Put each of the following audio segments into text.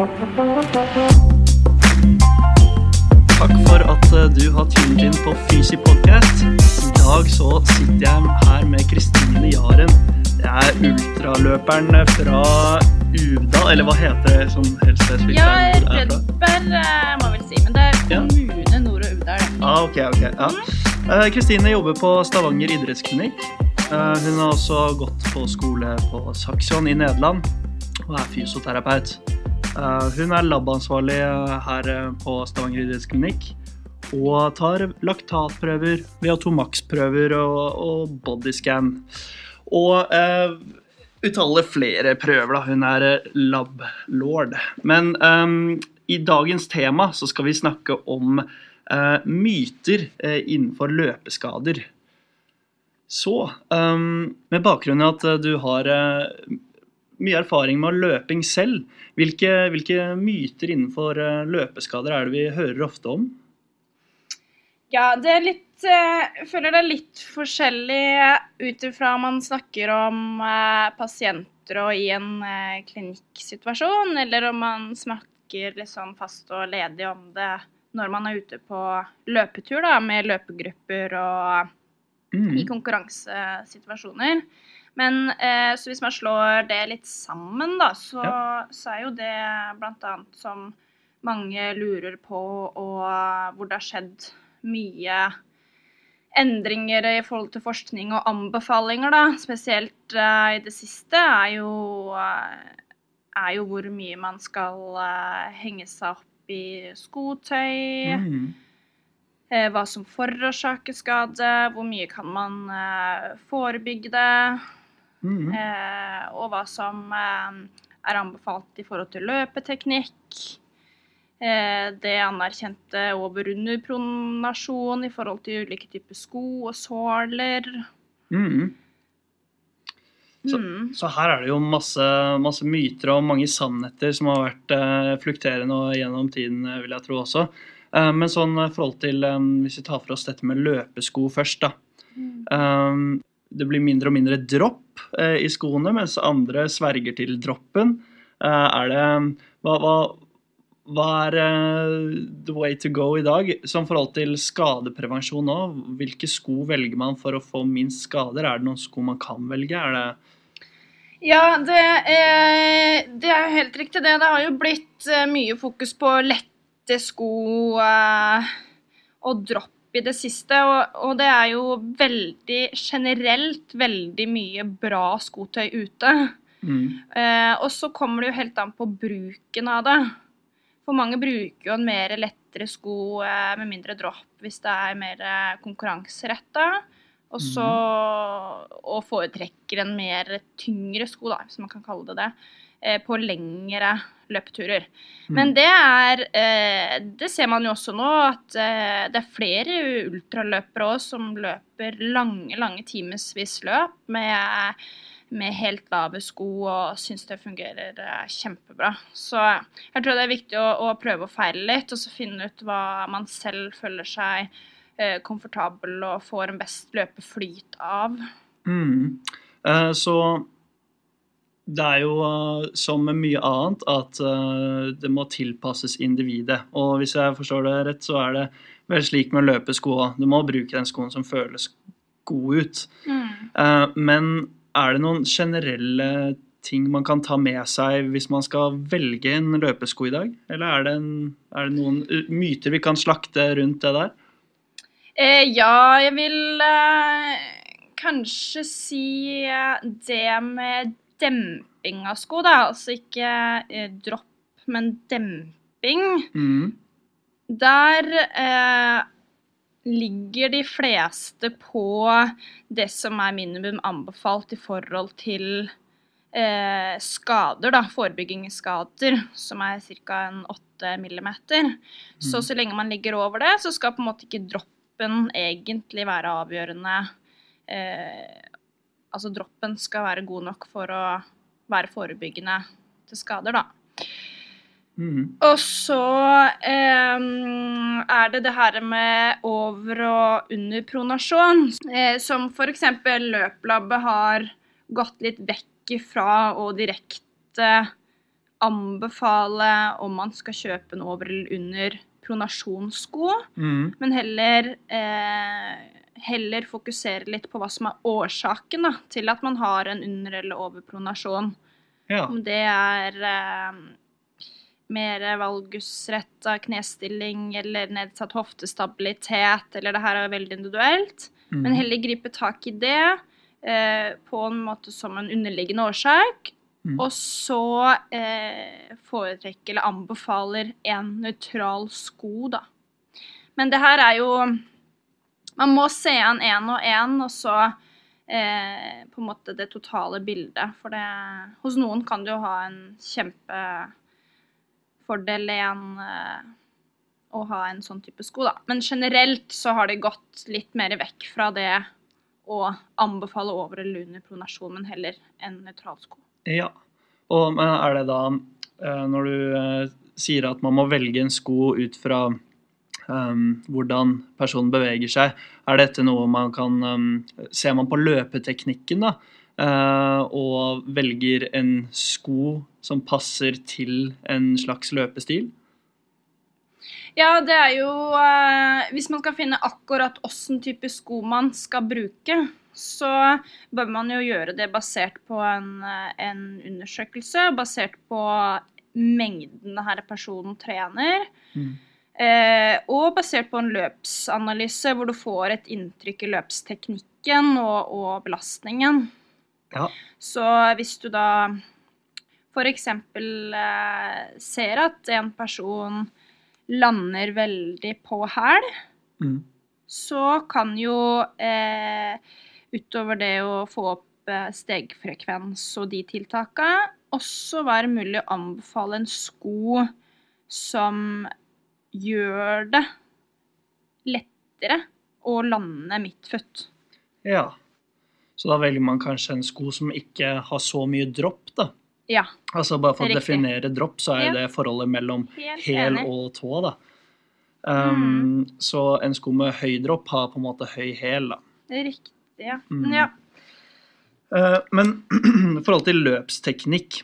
Takk for at eh, du har tunet inn på Fysi podcast. I dag så sitter jeg her med Kristine Jaren. Det er ultraløperen fra Uvda, eller hva heter det som helst? Ja, må er? Redberg eh, må vel si, men det er Ja. kommune Nord- og Uvdal. Ah, ok, ok. Ja. Eh, Kristine jobber på Stavanger idrettsklinikk. Eh, hun har også gått på skole på Saksjon i Nederland og er fysioterapeut. Eh, hun er labansvarlig eh, her eh, på Stavanger idrettsklinikk og tar laktatprøver, VO2max-prøver og, og bodyscan. Og uh, uttaler flere prøver, da. Hun er eh, lab-lord. Men ehm, i dagens tema så skal vi snakke om eh, myter eh, innenfor løpeskader. Så, ehm, med bakgrunn i at eh, du har eh, mye erfaring med løping selv, hvilke, hvilke myter innenfor eh, løpeskader er det vi hører ofte om? Ja, det er litt eh, Jeg føler det er litt forskjellig ut ifra om man snakker om eh, pasienter og i en eh, klinikksituasjon, eller om man snakker litt sånn fast og ledig om det når man er ute på løpetur da, med løpegrupper og Mm. i konkurransesituasjoner. Men eh, så hvis man slår det litt sammen, da, så, så er jo det blant annet som mange lurer på, og hvor det har skjedd mye endringer i forhold til forskning og anbefalinger, da, spesielt eh, i det siste, er jo, eh, er jo hvor mye man skal eh, henge seg opp i skotøy. Mm. Hva som forårsaker skade, hvor mye kan man forebygge det, Mm. eh, og hva som eh, er anbefalt i forhold til løpeteknikk. Eh, det anerkjente over-under-pronasjon i forhold til ulike typer sko og såler. Mm. Så- Mm. Så her er det jo masse, masse myter og mange sannheter som har vært eh, flukterende og gjennom tiden, vil jeg tro også. Eh, men sånn i forhold til eh, Hvis vi tar for oss dette med løpesko først, da. Eh, det blir mindre og mindre dropp eh, i skoene, mens andre sverger til droppen. Eh, er det Hva, hva, hva er eh, the way to go i dag? Som forhold til skadeprevensjon nå, hvilke sko velger man for å få minst skader? Er det noen sko man kan velge? Er det Ja, det det er jo helt riktig det. Det har jo blitt mye fokus på lette sko og dropp i det siste. Og, og det er jo veldig generelt veldig mye bra skotøy ute. mm. Eh, og så kommer det jo helt an på bruken av det. For mange bruker jo en mer lettere sko eh, med mindre dropp hvis det er mer eh, konkurranseretta. Og så og foretrekker en mer tyngre sko, da, hvis man kan kalle det det, på lengre løpeturer. Men det er eh, Det ser man jo også nå, at eh, det er flere ultraløpere òg som løper lange, lange timevis løp med, med helt lave sko og syns det fungerer eh, kjempebra. Så jeg tror det er viktig å, å prøve å feile litt, og så finne ut hva man selv føler seg eh, komfortabel og får en best løpeflyt av. Mm. Eh, så det er jo eh, som med mye annet at eh, det må tilpasses individet. Og hvis jeg forstår det rett, så er det vel slik med løpesko òg. Du må bruke den skoen som føles god ut. Mm. Men er det noen generelle ting man kan ta med seg hvis man skal velge en løpesko i dag? Eller er det, en, er det noen myter vi kan slakte rundt det der? Eh, ja, jeg vil eh, kanskje si eh, det med demping av sko, da. Altså ikke eh, dropp, men demping. Mm. Der eh, ligger de fleste på det som er minimum anbefalt i forhold til eh, skader, da. Forebyggingsskader, som er ca. 8 millimeter. Så så lenge man ligger over det, så skal på en måte ikke droppen egentlig være avgjørende. Eh, altså droppen skal være god nok for å være forebyggende til skader, da. Mm. Og så eh, er det det her med over- og underpronasjon, eh, som f.eks. løplabbet har gått litt vekk ifra og direkte anbefale om man skal kjøpe en over eller under pronasjonssko, Mm. men heller, eh, heller fokusere litt på hva som er årsaken da, til at man har en under- eller overpronasjon. Ja. Om det er eh, mer av knestilling eller nedsatt hoftestabilitet, eller det her er veldig individuelt. Mm. Men heller gripe tak i det eh, på en måte som en underliggende årsak. Mm. Og så eh, foretrekker eller anbefaler en nøytral sko, da. Men det her er jo Man må se an én og én, og så eh, på en måte det totale bildet. For det, hos noen kan det jo ha en kjempefordel i en eh, å ha en sånn type sko, da. Men generelt så har det gått litt mer vekk fra det å anbefale over eller under pronasjon, men heller en nøytral sko. Ja. Og er det da eh, Når du eh, sier at man må velge en sko ut fra eh, hvordan personen beveger seg, er dette noe man kan um, Ser man på løpeteknikken, da? uh, og velger en sko som passer til en slags løpestil? Ja, det er jo uh, Hvis man skal finne akkurat åssen type sko man skal bruke, så bør man jo gjøre det basert på en, eh, en undersøkelse, basert på mengden denne personen trener. Mm. Eh, og basert på en løpsanalyse hvor du får et inntrykk i løpsteknikken og, og belastningen. Ja. Så hvis du da f.eks. Eh, ser at en person lander veldig på hæl, Mm. så kan jo eh, utover det å få opp eh, stegfrekvens og de tiltaka, også være mulig å anbefale en sko som gjør det lettere å lande midtføtt. ja. Så da velger man kanskje en sko som ikke har så mye dropp, da. Ja, Altså Bare for å definere dropp, så er Ja. det forholdet mellom helt hæl og tå, da. Um, Så en sko med høy dropp har på en måte høy hæl, da. Riktig, ja. Mm. ja. Uh, Men i forhold til løpsteknikk,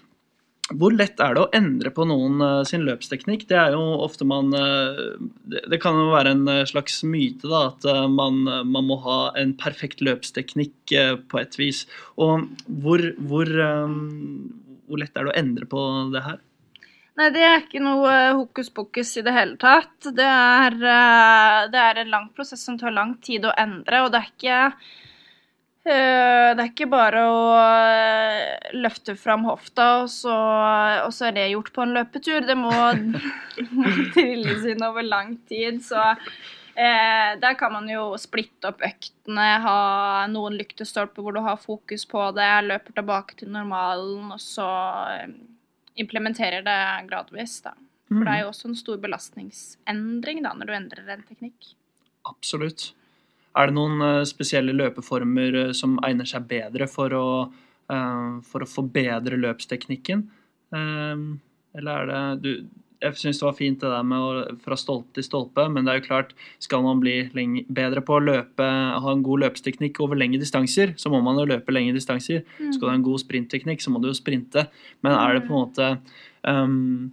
hvor lett er det å endre på noen eh, sin løpsteknikk? Det er jo ofte man eh, Det kan jo være en eh, slags myte, da, at man, man må ha en perfekt løpsteknikk på et vis. Og hvor, hvor, hvor lett er det å endre på det her? Nei, det er ikke noe hokus pokus i det hele tatt. Det er, det er en lang prosess som tar lang tid å endre, og det er ikke det er ikke bare å eh, løfte fram hofta, og så, og så er det gjort på en løpetur. Det må, må trilles inn over lang tid. Så eh, der kan man jo splitte opp øktene, ha noen lyktestolper hvor du har fokus på det, løper tilbake til normalen, og så eh, implementerer det gradvis. da. For det er jo også en stor belastningsendring da, når du endrer en teknikk. Absolutt. Er det noen eh, spesielle løpeformer eh, som egner seg bedre for å, eh, for å forbedre løpsteknikken? Eller er det du, Jeg syns det var fint det der med å, fra stolpe til stolpe, men det er jo klart, skal man bli lenge, bedre på å løpe, ha en god løpsteknikk over lengre distanser, så må man jo løpe lengre distanser. Skal du ha en god sprintteknikk, så må du jo sprinte. Men er det på en måte ehm,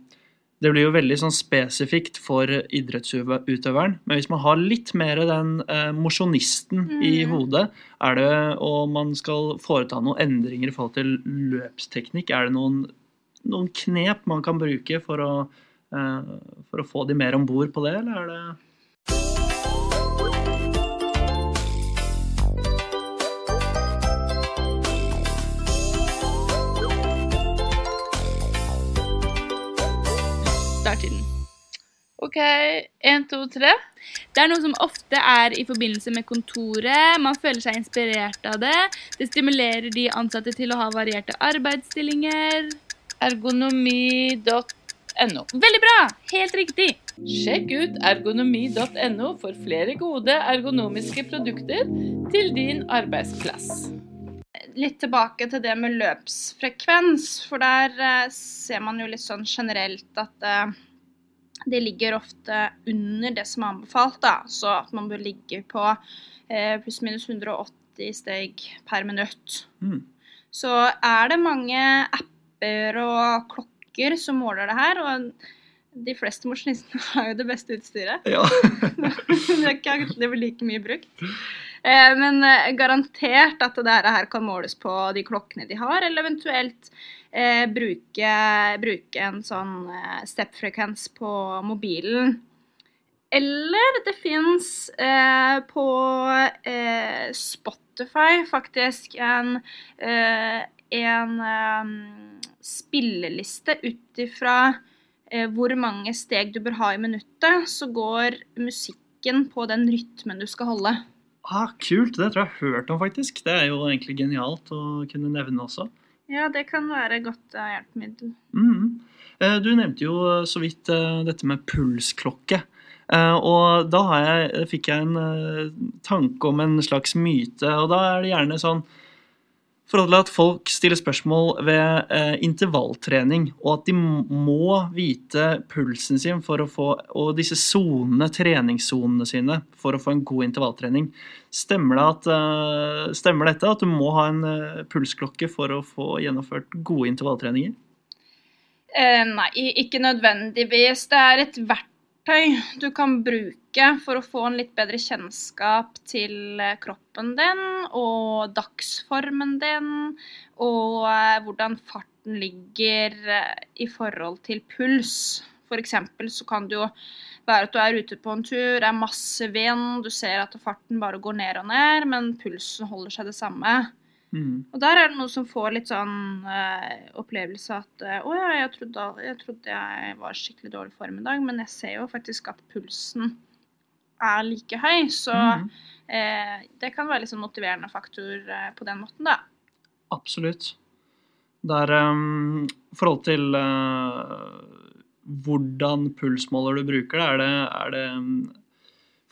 det blir jo veldig sånn spesifikt for idrettsutøveren. Men hvis man har litt mer den eh, mosjonisten i Mhm. hodet, er det, og man skal foreta noen endringer i forhold til løpsteknikk, er det noen, noen knep man kan bruke for å, eh, for å få de mer om bord på det, eller er det Starttiden. OK, én, to, tre. Det er noe som ofte er i forbindelse med kontoret. Man føler seg inspirert av det. Det stimulerer de ansatte til å ha varierte arbeidsstillinger. Ergonomi.no. Veldig bra! Helt riktig. Sjekk ut ergonomi.no for flere gode ergonomiske produkter til din arbeidsplass. Litt tilbake til det med løpsfrekvens, for der eh, ser man jo litt sånn generelt at eh, det ligger ofte under det som er anbefalt, da. Så at man bør ligge på eh, pluss-minus 180 steg per minutt. mm. Så er det mange apper og klokker som måler det her. Og de fleste mosjonistene har jo det beste utstyret. Ja. det er ikke alltid like mye brukt. Eh, men eh, garantert at det her kan måles på de klokkene de har, eller eventuelt eh, bruke, bruke en sånn step-frekvens på mobilen. Eller det fins eh, på eh, Spotify faktisk en, en spilleliste ut ifra hvor mange steg du bør ha i minuttet, så går musikken på den rytmen du skal holde. Ah, kult, det tror jeg jeg har hørt om, faktisk. Det er jo egentlig genialt å kunne nevne også. Ja, det kan være godt uh, hjelpemiddel. Mhm. Eh, Du nevnte jo så vidt eh, dette med pulsklokke. Eh, Og da har jeg, fikk jeg en eh, tanke om en slags myte, og da er det gjerne sånn forhold til at folk stiller spørsmål ved eh, intervalltrening, og at de må vite pulsen sin for å få, og disse zonene, treningssonene sine, for å få en god intervalltrening. Stemmer, det at, eh, stemmer dette, at du må ha en eh, pulsklokke for å få gjennomført gode intervalltreninger? Eh, nei, ikke nødvendigvis. Det er et verktøy du kan bruke for å få en litt bedre kjennskap til eh, kroppen din og dagsformen din, og eh, hvordan farten ligger eh, i forhold til puls. Eksempel så kan det jo være at du er ute på en tur, det er masse vind, du ser at farten bare går ned og ned, men pulsen holder seg det samme. Mm. Og der er det noe som får litt sånn eh, opplevelse at eh, Å ja, jeg trodde, jeg trodde jeg var skikkelig dårlig form i dag, men jeg ser jo faktisk at pulsen er like høy. Så mm. eh, det kan være litt sånn motiverende faktor eh, på den måten, da. Absolutt. Det er um, forhold til uh, hvordan pulsmåler du bruker, det, er det, er det um,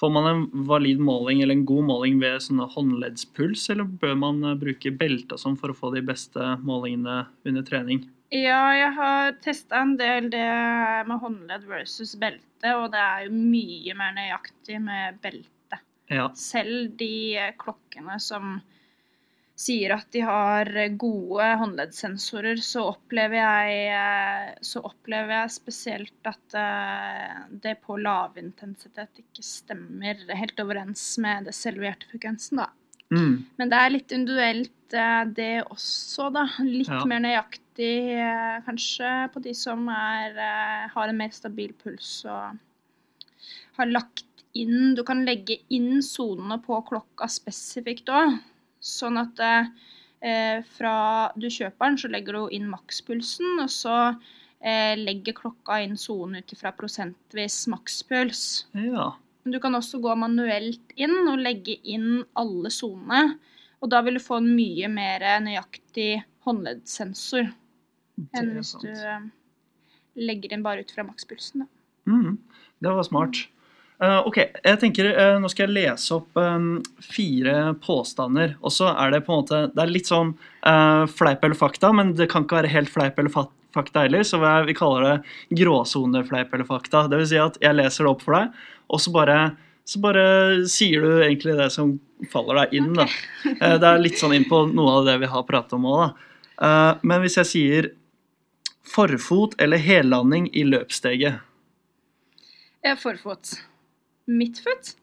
Får man en valid måling eller en god måling ved sånne håndleddspuls, eller bør man uh, bruke belte og sånn for å få de beste målingene under trening? Ja, jeg har testa en del det med håndledd versus belte, og det er jo mye mer nøyaktig med belte. Ja. Selv de eh, klokkene som sier at de har gode håndleddssensorer, så opplever jeg, eh, så opplever jeg spesielt at eh, det på lavintensitet ikke stemmer helt overens med det selve hjertefrekvensen, da. Mm. Men det er litt individuelt, eh, det også, da. Litt Ja. mer nøyaktig kanskje på de som er, har en mer stabil puls og har lagt inn Du kan legge inn sonene på klokka spesifikt òg. Sånn at eh, fra du kjøper den, så legger du inn makspulsen, og så eh, legger klokka inn sonen ut ifra prosentvis makspuls. ja. Men du kan også gå manuelt inn og legge inn alle sonene. Og da vil du få en mye mer nøyaktig håndleddsensor enn hvis du eh, legger inn bare ut fra makspulsen. Da. Mm, Det var smart. Eh, ok, jeg tenker eh, Nå skal jeg lese opp eh, fire påstander. Og så er det på en måte Det er litt sånn uh, fleip eller fakta, men det kan ikke være helt fleip eller fa fakta heller. Så vi, kaller det gråsonefleip eller fakta. Det vil si at jeg leser det opp for deg, og så bare, så bare sier du egentlig det som faller deg inn. da. Eh, det er litt sånn inn på noe av det vi har pratet om òg, da. Men hvis jeg sier forfot eller hellanding i løpssteget Forfot. Midtfot?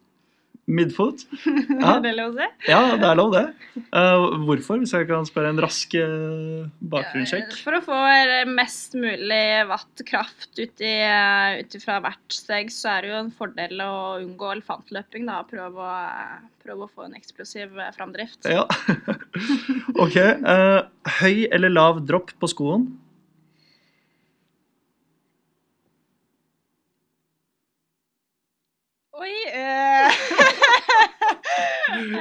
Midfoot? Ja. Er det lov si? Ja, det er lov, det. Uh, hvorfor, hvis jeg kan spørre en rask uh, bakgrunnssjekk? For å få eh, mest mulig watt kraft ut ut ifra hvert steg, så er det jo en fordel å unngå elefantløping. da, Prøve å, prøve å få en eksplosiv framdrift. Ja. ok. Uh, høy eller lav dropp på skoen? Oi eh.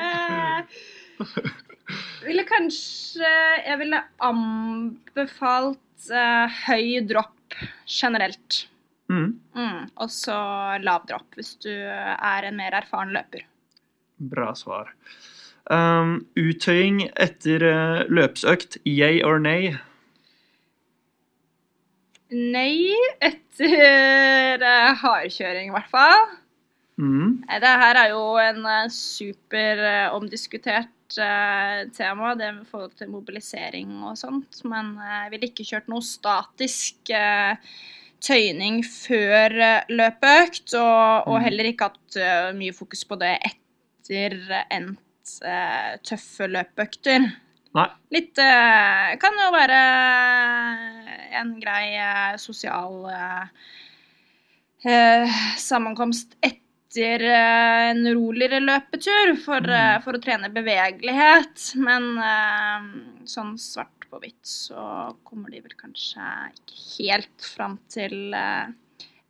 Eh, Ville kanskje Jeg ville anbefalt eh, høy dropp generelt. Mm. Mm, og så lav dropp hvis du er en mer erfaren løper. Bra svar. Um, uttøying etter uh, løpsøkt, yay or nay? Nei, etter uh, hardkjøring i hvert fall. Mm. Det her er jo en superomdiskutert eh, omdiskutert eh, tema, det med forhold til mobilisering og sånt. Men eh, jeg ville ikke kjørt noe statisk eh, tøyning før eh, løpeøkt, og, og Mhm. heller ikke hatt eh, mye fokus på det etter endt eh, tøffe løpeøkter. Nei. Litt eh, Kan jo være en grei eh, sosial eh, eh, sammenkomst etter eh, en roligere løpetur for, eh, Mm. for å trene bevegelighet. Men eh, sånn svart på hvitt så kommer de vel kanskje ikke helt fram til eh,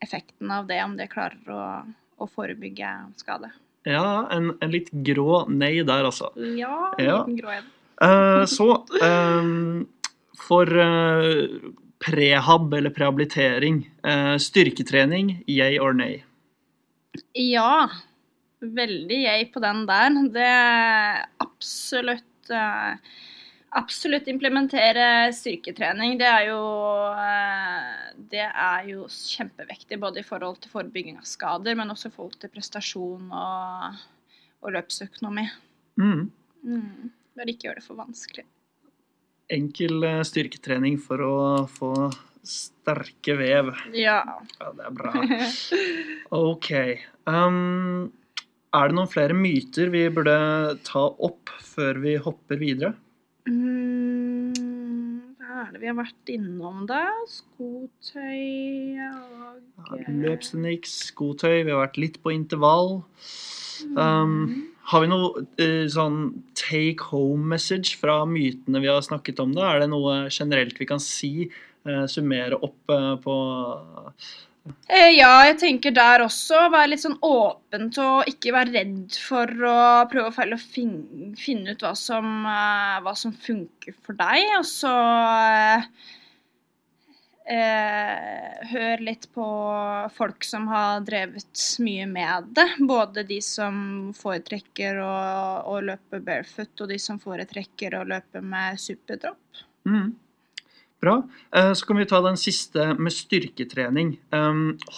effekten av det, om det klarer å, å forebygge skade. Ja, en, en litt grå nei der, altså. Ja, en Ja. liten grå en. Uh, så um, for uh, prehab eller prehabilitering, uh, styrketrening, yay or nay? Ja, veldig jeg på den der. Det er absolutt eh, Absolutt implementere styrketrening. Det er jo eh, Det er jo kjempeviktig både i forhold til forebygging av skader, men også i forhold til prestasjon og, og løpsøkonomi. Mm. Mm. Bare ikke gjøre det for vanskelig. Enkel eh, styrketrening for å få sterke vev. Ja. Ja, det er bra. Ok. Um, er det noen flere myter vi burde ta opp før vi hopper videre? Mm, hva er det vi har vært innom, da? Skotøy og Ja, Løpsteknikk, skotøy, vi har vært litt på intervall. Um, har vi noe uh, sånn take home message fra mytene vi har snakket om? da? Er det noe generelt vi kan si? Eh, summere opp eh, på Eh, Ja, jeg tenker der også. Være litt sånn åpen til å ikke være redd for å prøve og feile og fin finne ut hva som, hva som funker for deg. Og så eh, hør litt på folk som har drevet mye med det. Både de som foretrekker å, å løpe barefoot, og de som foretrekker å løpe med superdrop. mm. Bra. Eh, så kan vi ta den siste med styrketrening.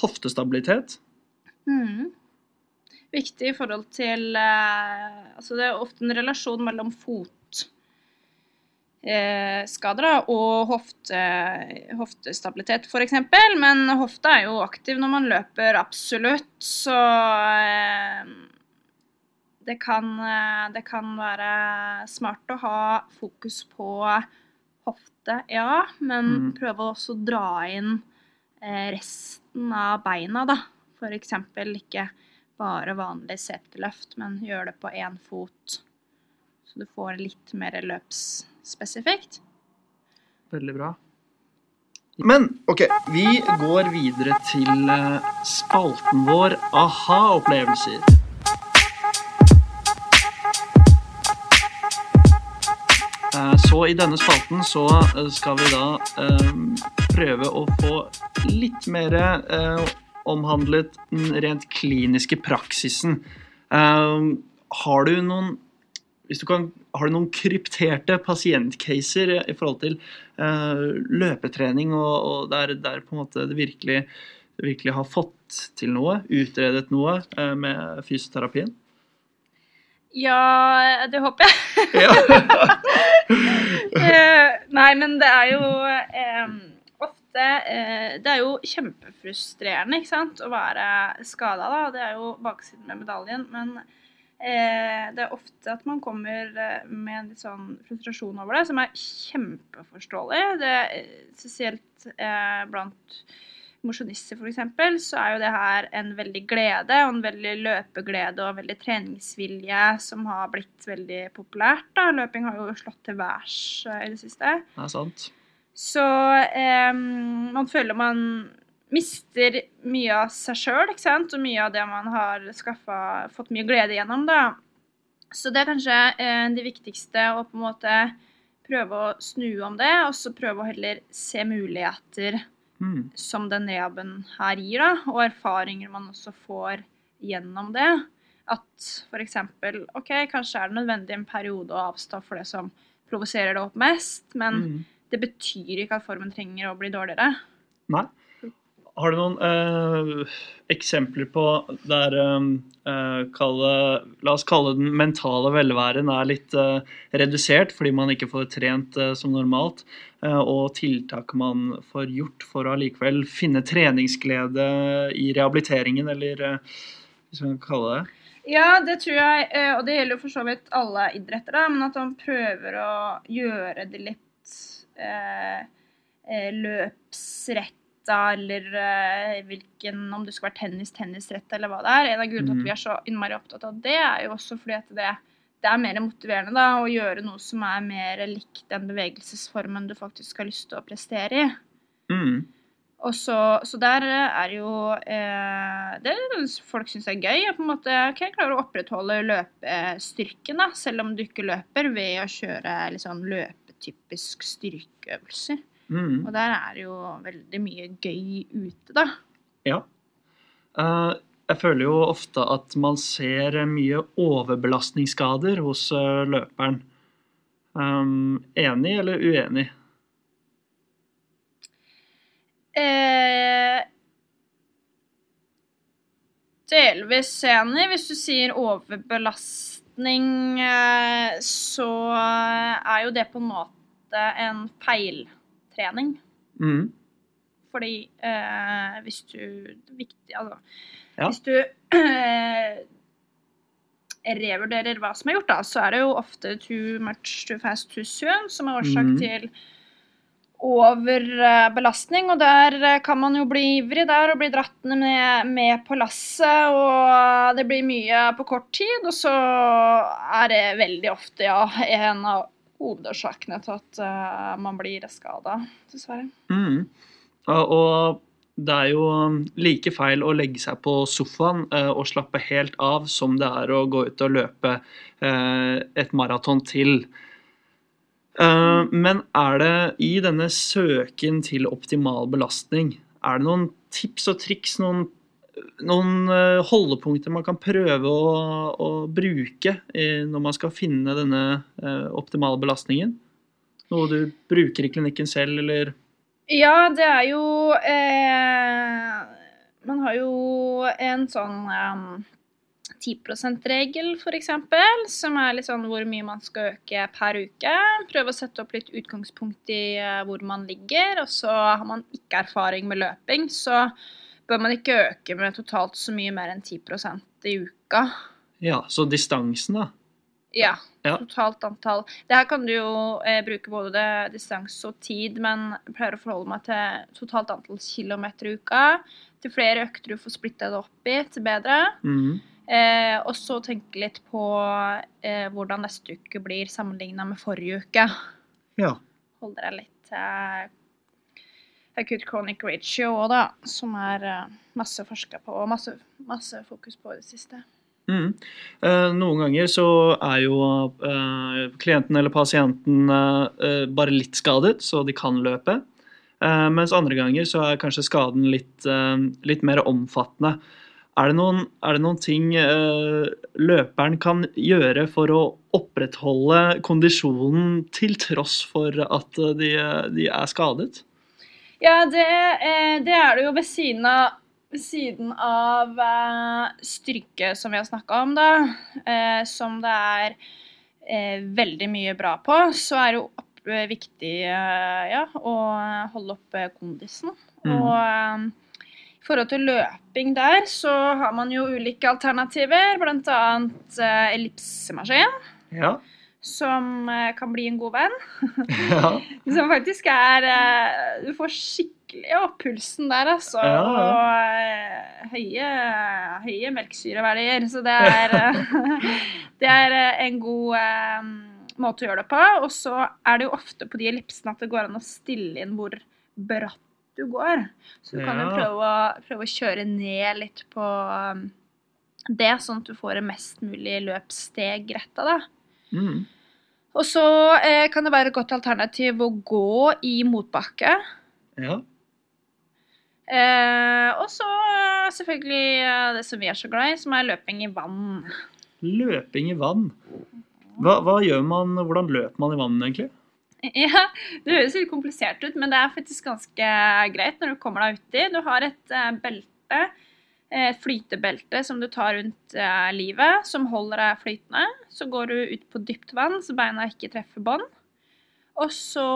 Hoftestabilitet. Mm. Viktig i forhold til eh, Altså det er ofte en relasjon mellom fot eh, og hofte, hoftestabilitet f.eks. Men hofta er jo aktiv når man løper, absolutt. Så det, kan, det kan være smart å ha fokus på hofte, ja. Men Mm. prøve å dra inn eh, resten av beina, da. F.eks. ikke bare vanlig seteløft, men gjøre det på én fot. Så du får litt mer løpsspesifikt. Veldig bra. Men OK, vi går videre til eh, spalten vår aha-opplevelser. Så i denne spalten så eh, skal vi da eh, prøve å få litt mer eh, omhandlet den rent kliniske praksisen. Eh, Har du noen hvis du kan, har du noen krypterte pasientcaser i forhold til eh, løpetrening, og, og der, der på en måte det virkelig, det virkelig har fått til noe, utredet noe eh, med fysioterapien? Ja, det håper jeg. Nei, men det er jo eh, ofte eh, Det er jo kjempefrustrerende, ikke sant, å være skada, da. Det er jo baksiden med medaljen. Men eh, det er ofte at man kommer eh, med en litt sånn frustrasjon over det, som er kjempeforståelig. Det er eh, spesielt eh, blant mosjonister f.eks., så er jo det her en veldig glede, og en veldig løpeglede og en veldig treningsvilje som har blitt veldig populært. da. Løping har jo slått til værs eh, i det siste. Det er sant. Så eh, man føler man mister mye av seg sjøl, ikke sant, og mye av det man har skaffet, fått mye glede gjennom, da. Så det er kanskje eh, det viktigste å på en måte prøve å snu om det, og så prøve å heller se muligheter Mm. som den rehaben her gir, da, og erfaringer man også får gjennom det. At f.eks. OK, kanskje er det nødvendig en periode å avstå for det som provoserer det opp mest, men Mm. det betyr ikke at formen trenger å bli dårligere. Nei. Har du noen eh, eksempler på der eh, kalle, La oss kalle den mentale velværen er litt eh, redusert fordi man ikke får trent eh, som normalt, eh, og tiltak man får gjort for å allikevel finne treningsglede i rehabiliteringen, eller eh, hvis man kalle det Ja, det tror jeg, eh, og det gjelder jo for så vidt alle idrettere, men at man prøver å gjøre det litt eh, eh, eller eh, hvilken Om det skulle vært tennis, tennisrett, eller hva det er. En av grunnene til at vi er så innmari opptatt av det, er jo også fordi at det, det er mer motiverende da, å gjøre noe som er mer likt den bevegelsesformen du faktisk har lyst til å prestere i. mm. Og så, så der er jo eh, Det folk syns er gøy. på en måte ok, klare å opprettholde løpestyrken, da, selv om du ikke løper, ved å kjøre sånn løpetypisk styrkeøvelser. Mm. Og der er det jo veldig mye gøy ute, da. Ja. Eh, jeg føler jo ofte at man ser mye overbelastningsskader hos eh, løperen. Um, enig eller uenig? Eh, delvis enig. Hvis du sier overbelastning, eh, så er jo det på en måte en feiltrening. Mm. Fordi eh, hvis du det Viktig, altså. Ja. Hvis du eh, revurderer hva som er gjort, da, så er det jo ofte too much too fast too soon som er årsak mm. til overbelastning. Og der eh, kan man jo bli ivrig der og bli dratt med, med på lasset, og det blir mye på kort tid. Og så er det veldig ofte, ja, en av hovedårsakene til at uh, man blir skada, dessverre. Mm. Og, det er jo like feil å legge seg på sofaen uh, og slappe helt av som det er å gå ut og løpe uh, et maraton til. Men er det i denne søken til optimal belastning, er det noen tips og triks, noen, noen eh, holdepunkter man kan prøve å, å bruke eh, når man skal finne denne eh, optimale belastningen? Noe du bruker i klinikken selv, eller Ja, det er jo eh, Man har jo en sånn eh, 10 %-regel, f.eks., som er litt sånn hvor mye man skal øke per uke. Prøve å sette opp litt utgangspunkt i hvor man ligger. Og så har man ikke erfaring med løping, så bør man ikke øke med totalt så mye mer enn 10% i uka. Ja, så distansen, da. Ja, Ja. totalt antall. Det her kan du jo eh, bruke både det- distanse og tid, men jeg pleier å forholde meg til totalt antall kilometer i uka. Til flere økter du får splitta det opp i, til bedre. Mm. Eh, og så tenke litt på eh, hvordan neste uke blir sammenligna med forrige uke. Ja. Holde deg litt acute chronic ratio òg, da, som er eh, masse forska på og masse, masse fokus på i det siste. Mhm. Eh, noen ganger så er jo eh, klienten eller pasienten bare litt skadet, så de kan løpe. Mens andre ganger så er kanskje skaden litt, litt mer omfattende. Er det noen, er det noen ting løperen kan gjøre for å opprettholde kondisjonen til tross for at de, de er skadet? Ja, det, eh, det er det jo ved siden av, ved siden av eh, styrke, som vi har snakka om, da. Eh, som det er eh, veldig mye bra på. Så er det jo opp, viktig ja, å holde oppe kondisen. Mm. Og i forhold til løping der, så har man jo ulike alternativer. Annet eh, ellipsemaskin, Ja. Som eh, kan bli en god venn. ja. Som faktisk er eh, Du får skikkelig opp pulsen der, altså. Ja. Og eh, høye, høye melkesyreverdier. Så det er, det er en god eh, måte å gjøre det på. Og så er det jo ofte på de ellipsene at det går an å stille inn hvor bratt du går. Så du kan jo prøve å, prøve å kjøre ned litt på um, det, sånn at du får en mest mulig løpssteg av da. Mhm. Og så eh, kan det være et godt alternativ å gå i motbakke. ja. Eh, og så eh, selvfølgelig eh, det som vi er så glad i, som er løping i vann. Løping i vann. Hva, hva gjør man, Hvordan løper man i vann, egentlig? Ja, det høres litt komplisert ut, men det er faktisk ganske greit når du kommer deg uti. Du har et eh, belte, et flytebelte som du tar rundt eh, livet, som holder deg flytende. Så går du ut på dypt vann, så beina ikke treffer bånd. Og så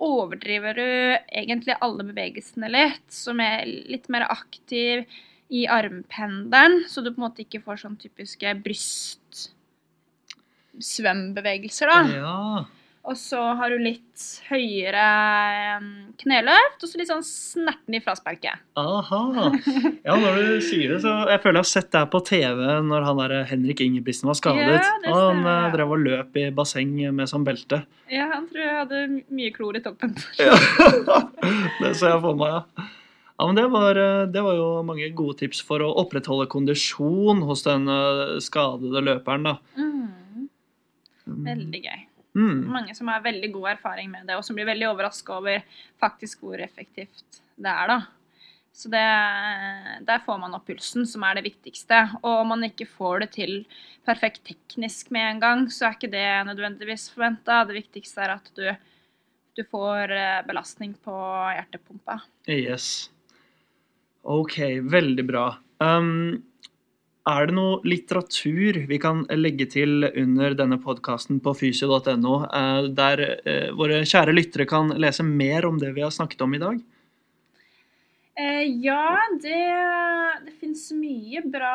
overdriver du egentlig alle bevegelsene litt, som er litt mer aktiv i armpendelen, så du på en måte ikke får sånn typiske brystsvømbevegelser, da. Ja. Og så har du litt høyere kneløft, og så litt sånn snerten i frasparket. Aha. Ja, når du sier det, så Jeg føler jeg har sett det her på TV når han der Henrik Ingebrigtsen var skadet. Ja, han stemmer, eh, drev og løp i basseng med sånn belte. Ja, han tror jeg hadde mye klor i toppen. Ja. det ser jeg for meg, ja. Ja, men det var, eh, det var jo mange gode tips for å opprettholde kondisjon hos den eh, skadede løperen, da. Mm, veldig gøy. Mm. Mange som har veldig god erfaring med det, og som blir veldig overraska over faktisk hvor effektivt det er, da. Så det, der får man opp pulsen, som er det viktigste. Og om man ikke får det til perfekt teknisk med en gang, så er ikke det nødvendigvis forventa. Det viktigste er at du, du får eh, belastning på hjertepumpa. Yes. Ok, veldig bra. Um, er det noe litteratur vi kan legge til under denne podkasten på fysio.no, eh, der eh, våre kjære lyttere kan lese mer om det vi har snakket om i dag? Eh, ja, det, det fins mye bra,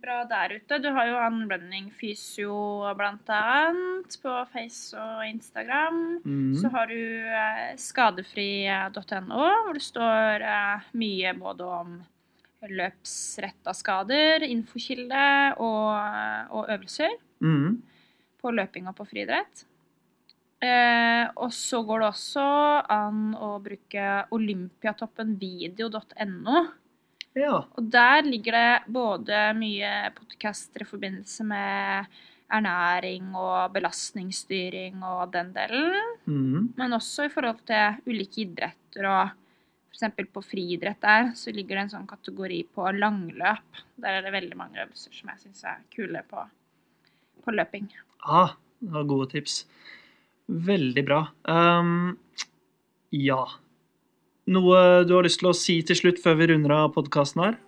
bra der ute. Du har jo han running Fysio annet på Face og Instagram. Mm. Så har du skadefri.no, hvor det står mye både om løpsretta skader, infokilde og, og øvelser Mm. på løping og på friidrett. Eh, og så går det også an å bruke olympiatoppenvideo.no. Ja. Og der ligger det både mye podcaster i forbindelse med ernæring og belastningsstyring og den delen, Mm. men også i forhold til ulike idretter og f.eks. på friidrett der, så ligger det en sånn kategori på langløp. Der er det veldig mange øvelser som jeg syns er kule på, på løping. Ah, det var gode tips. Veldig bra. Um, ja. Noe du har lyst til å si til slutt før vi runder av podkasten her?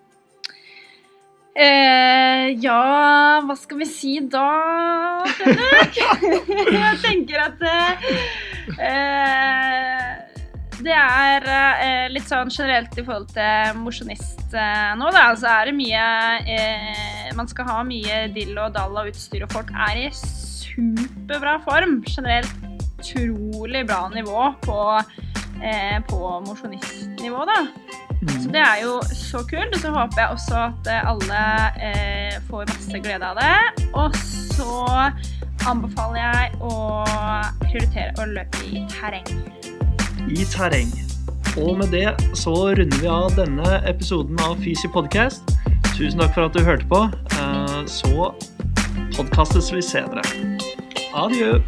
Eh, ja, hva skal vi si da, Fredrik? jeg tenker at eh, det er eh, litt sånn generelt i forhold til mosjonist eh, nå, da. Så er det mye eh, Man skal ha mye dill og dall og utstyr, og folk er i superbra form. Generelt utrolig bra nivå på, eh, på mosjonistnivå, da. Så Mm. det er jo så kult. Og så håper jeg også at eh, alle eh, får masse glede av det. Og så anbefaler jeg å prioritere å løpe i terreng. I terreng. Og med det så runder vi av denne episoden av Fysi podcast. Tusen takk for at du hørte på. Eh, Så podkastes vi senere. Adjø.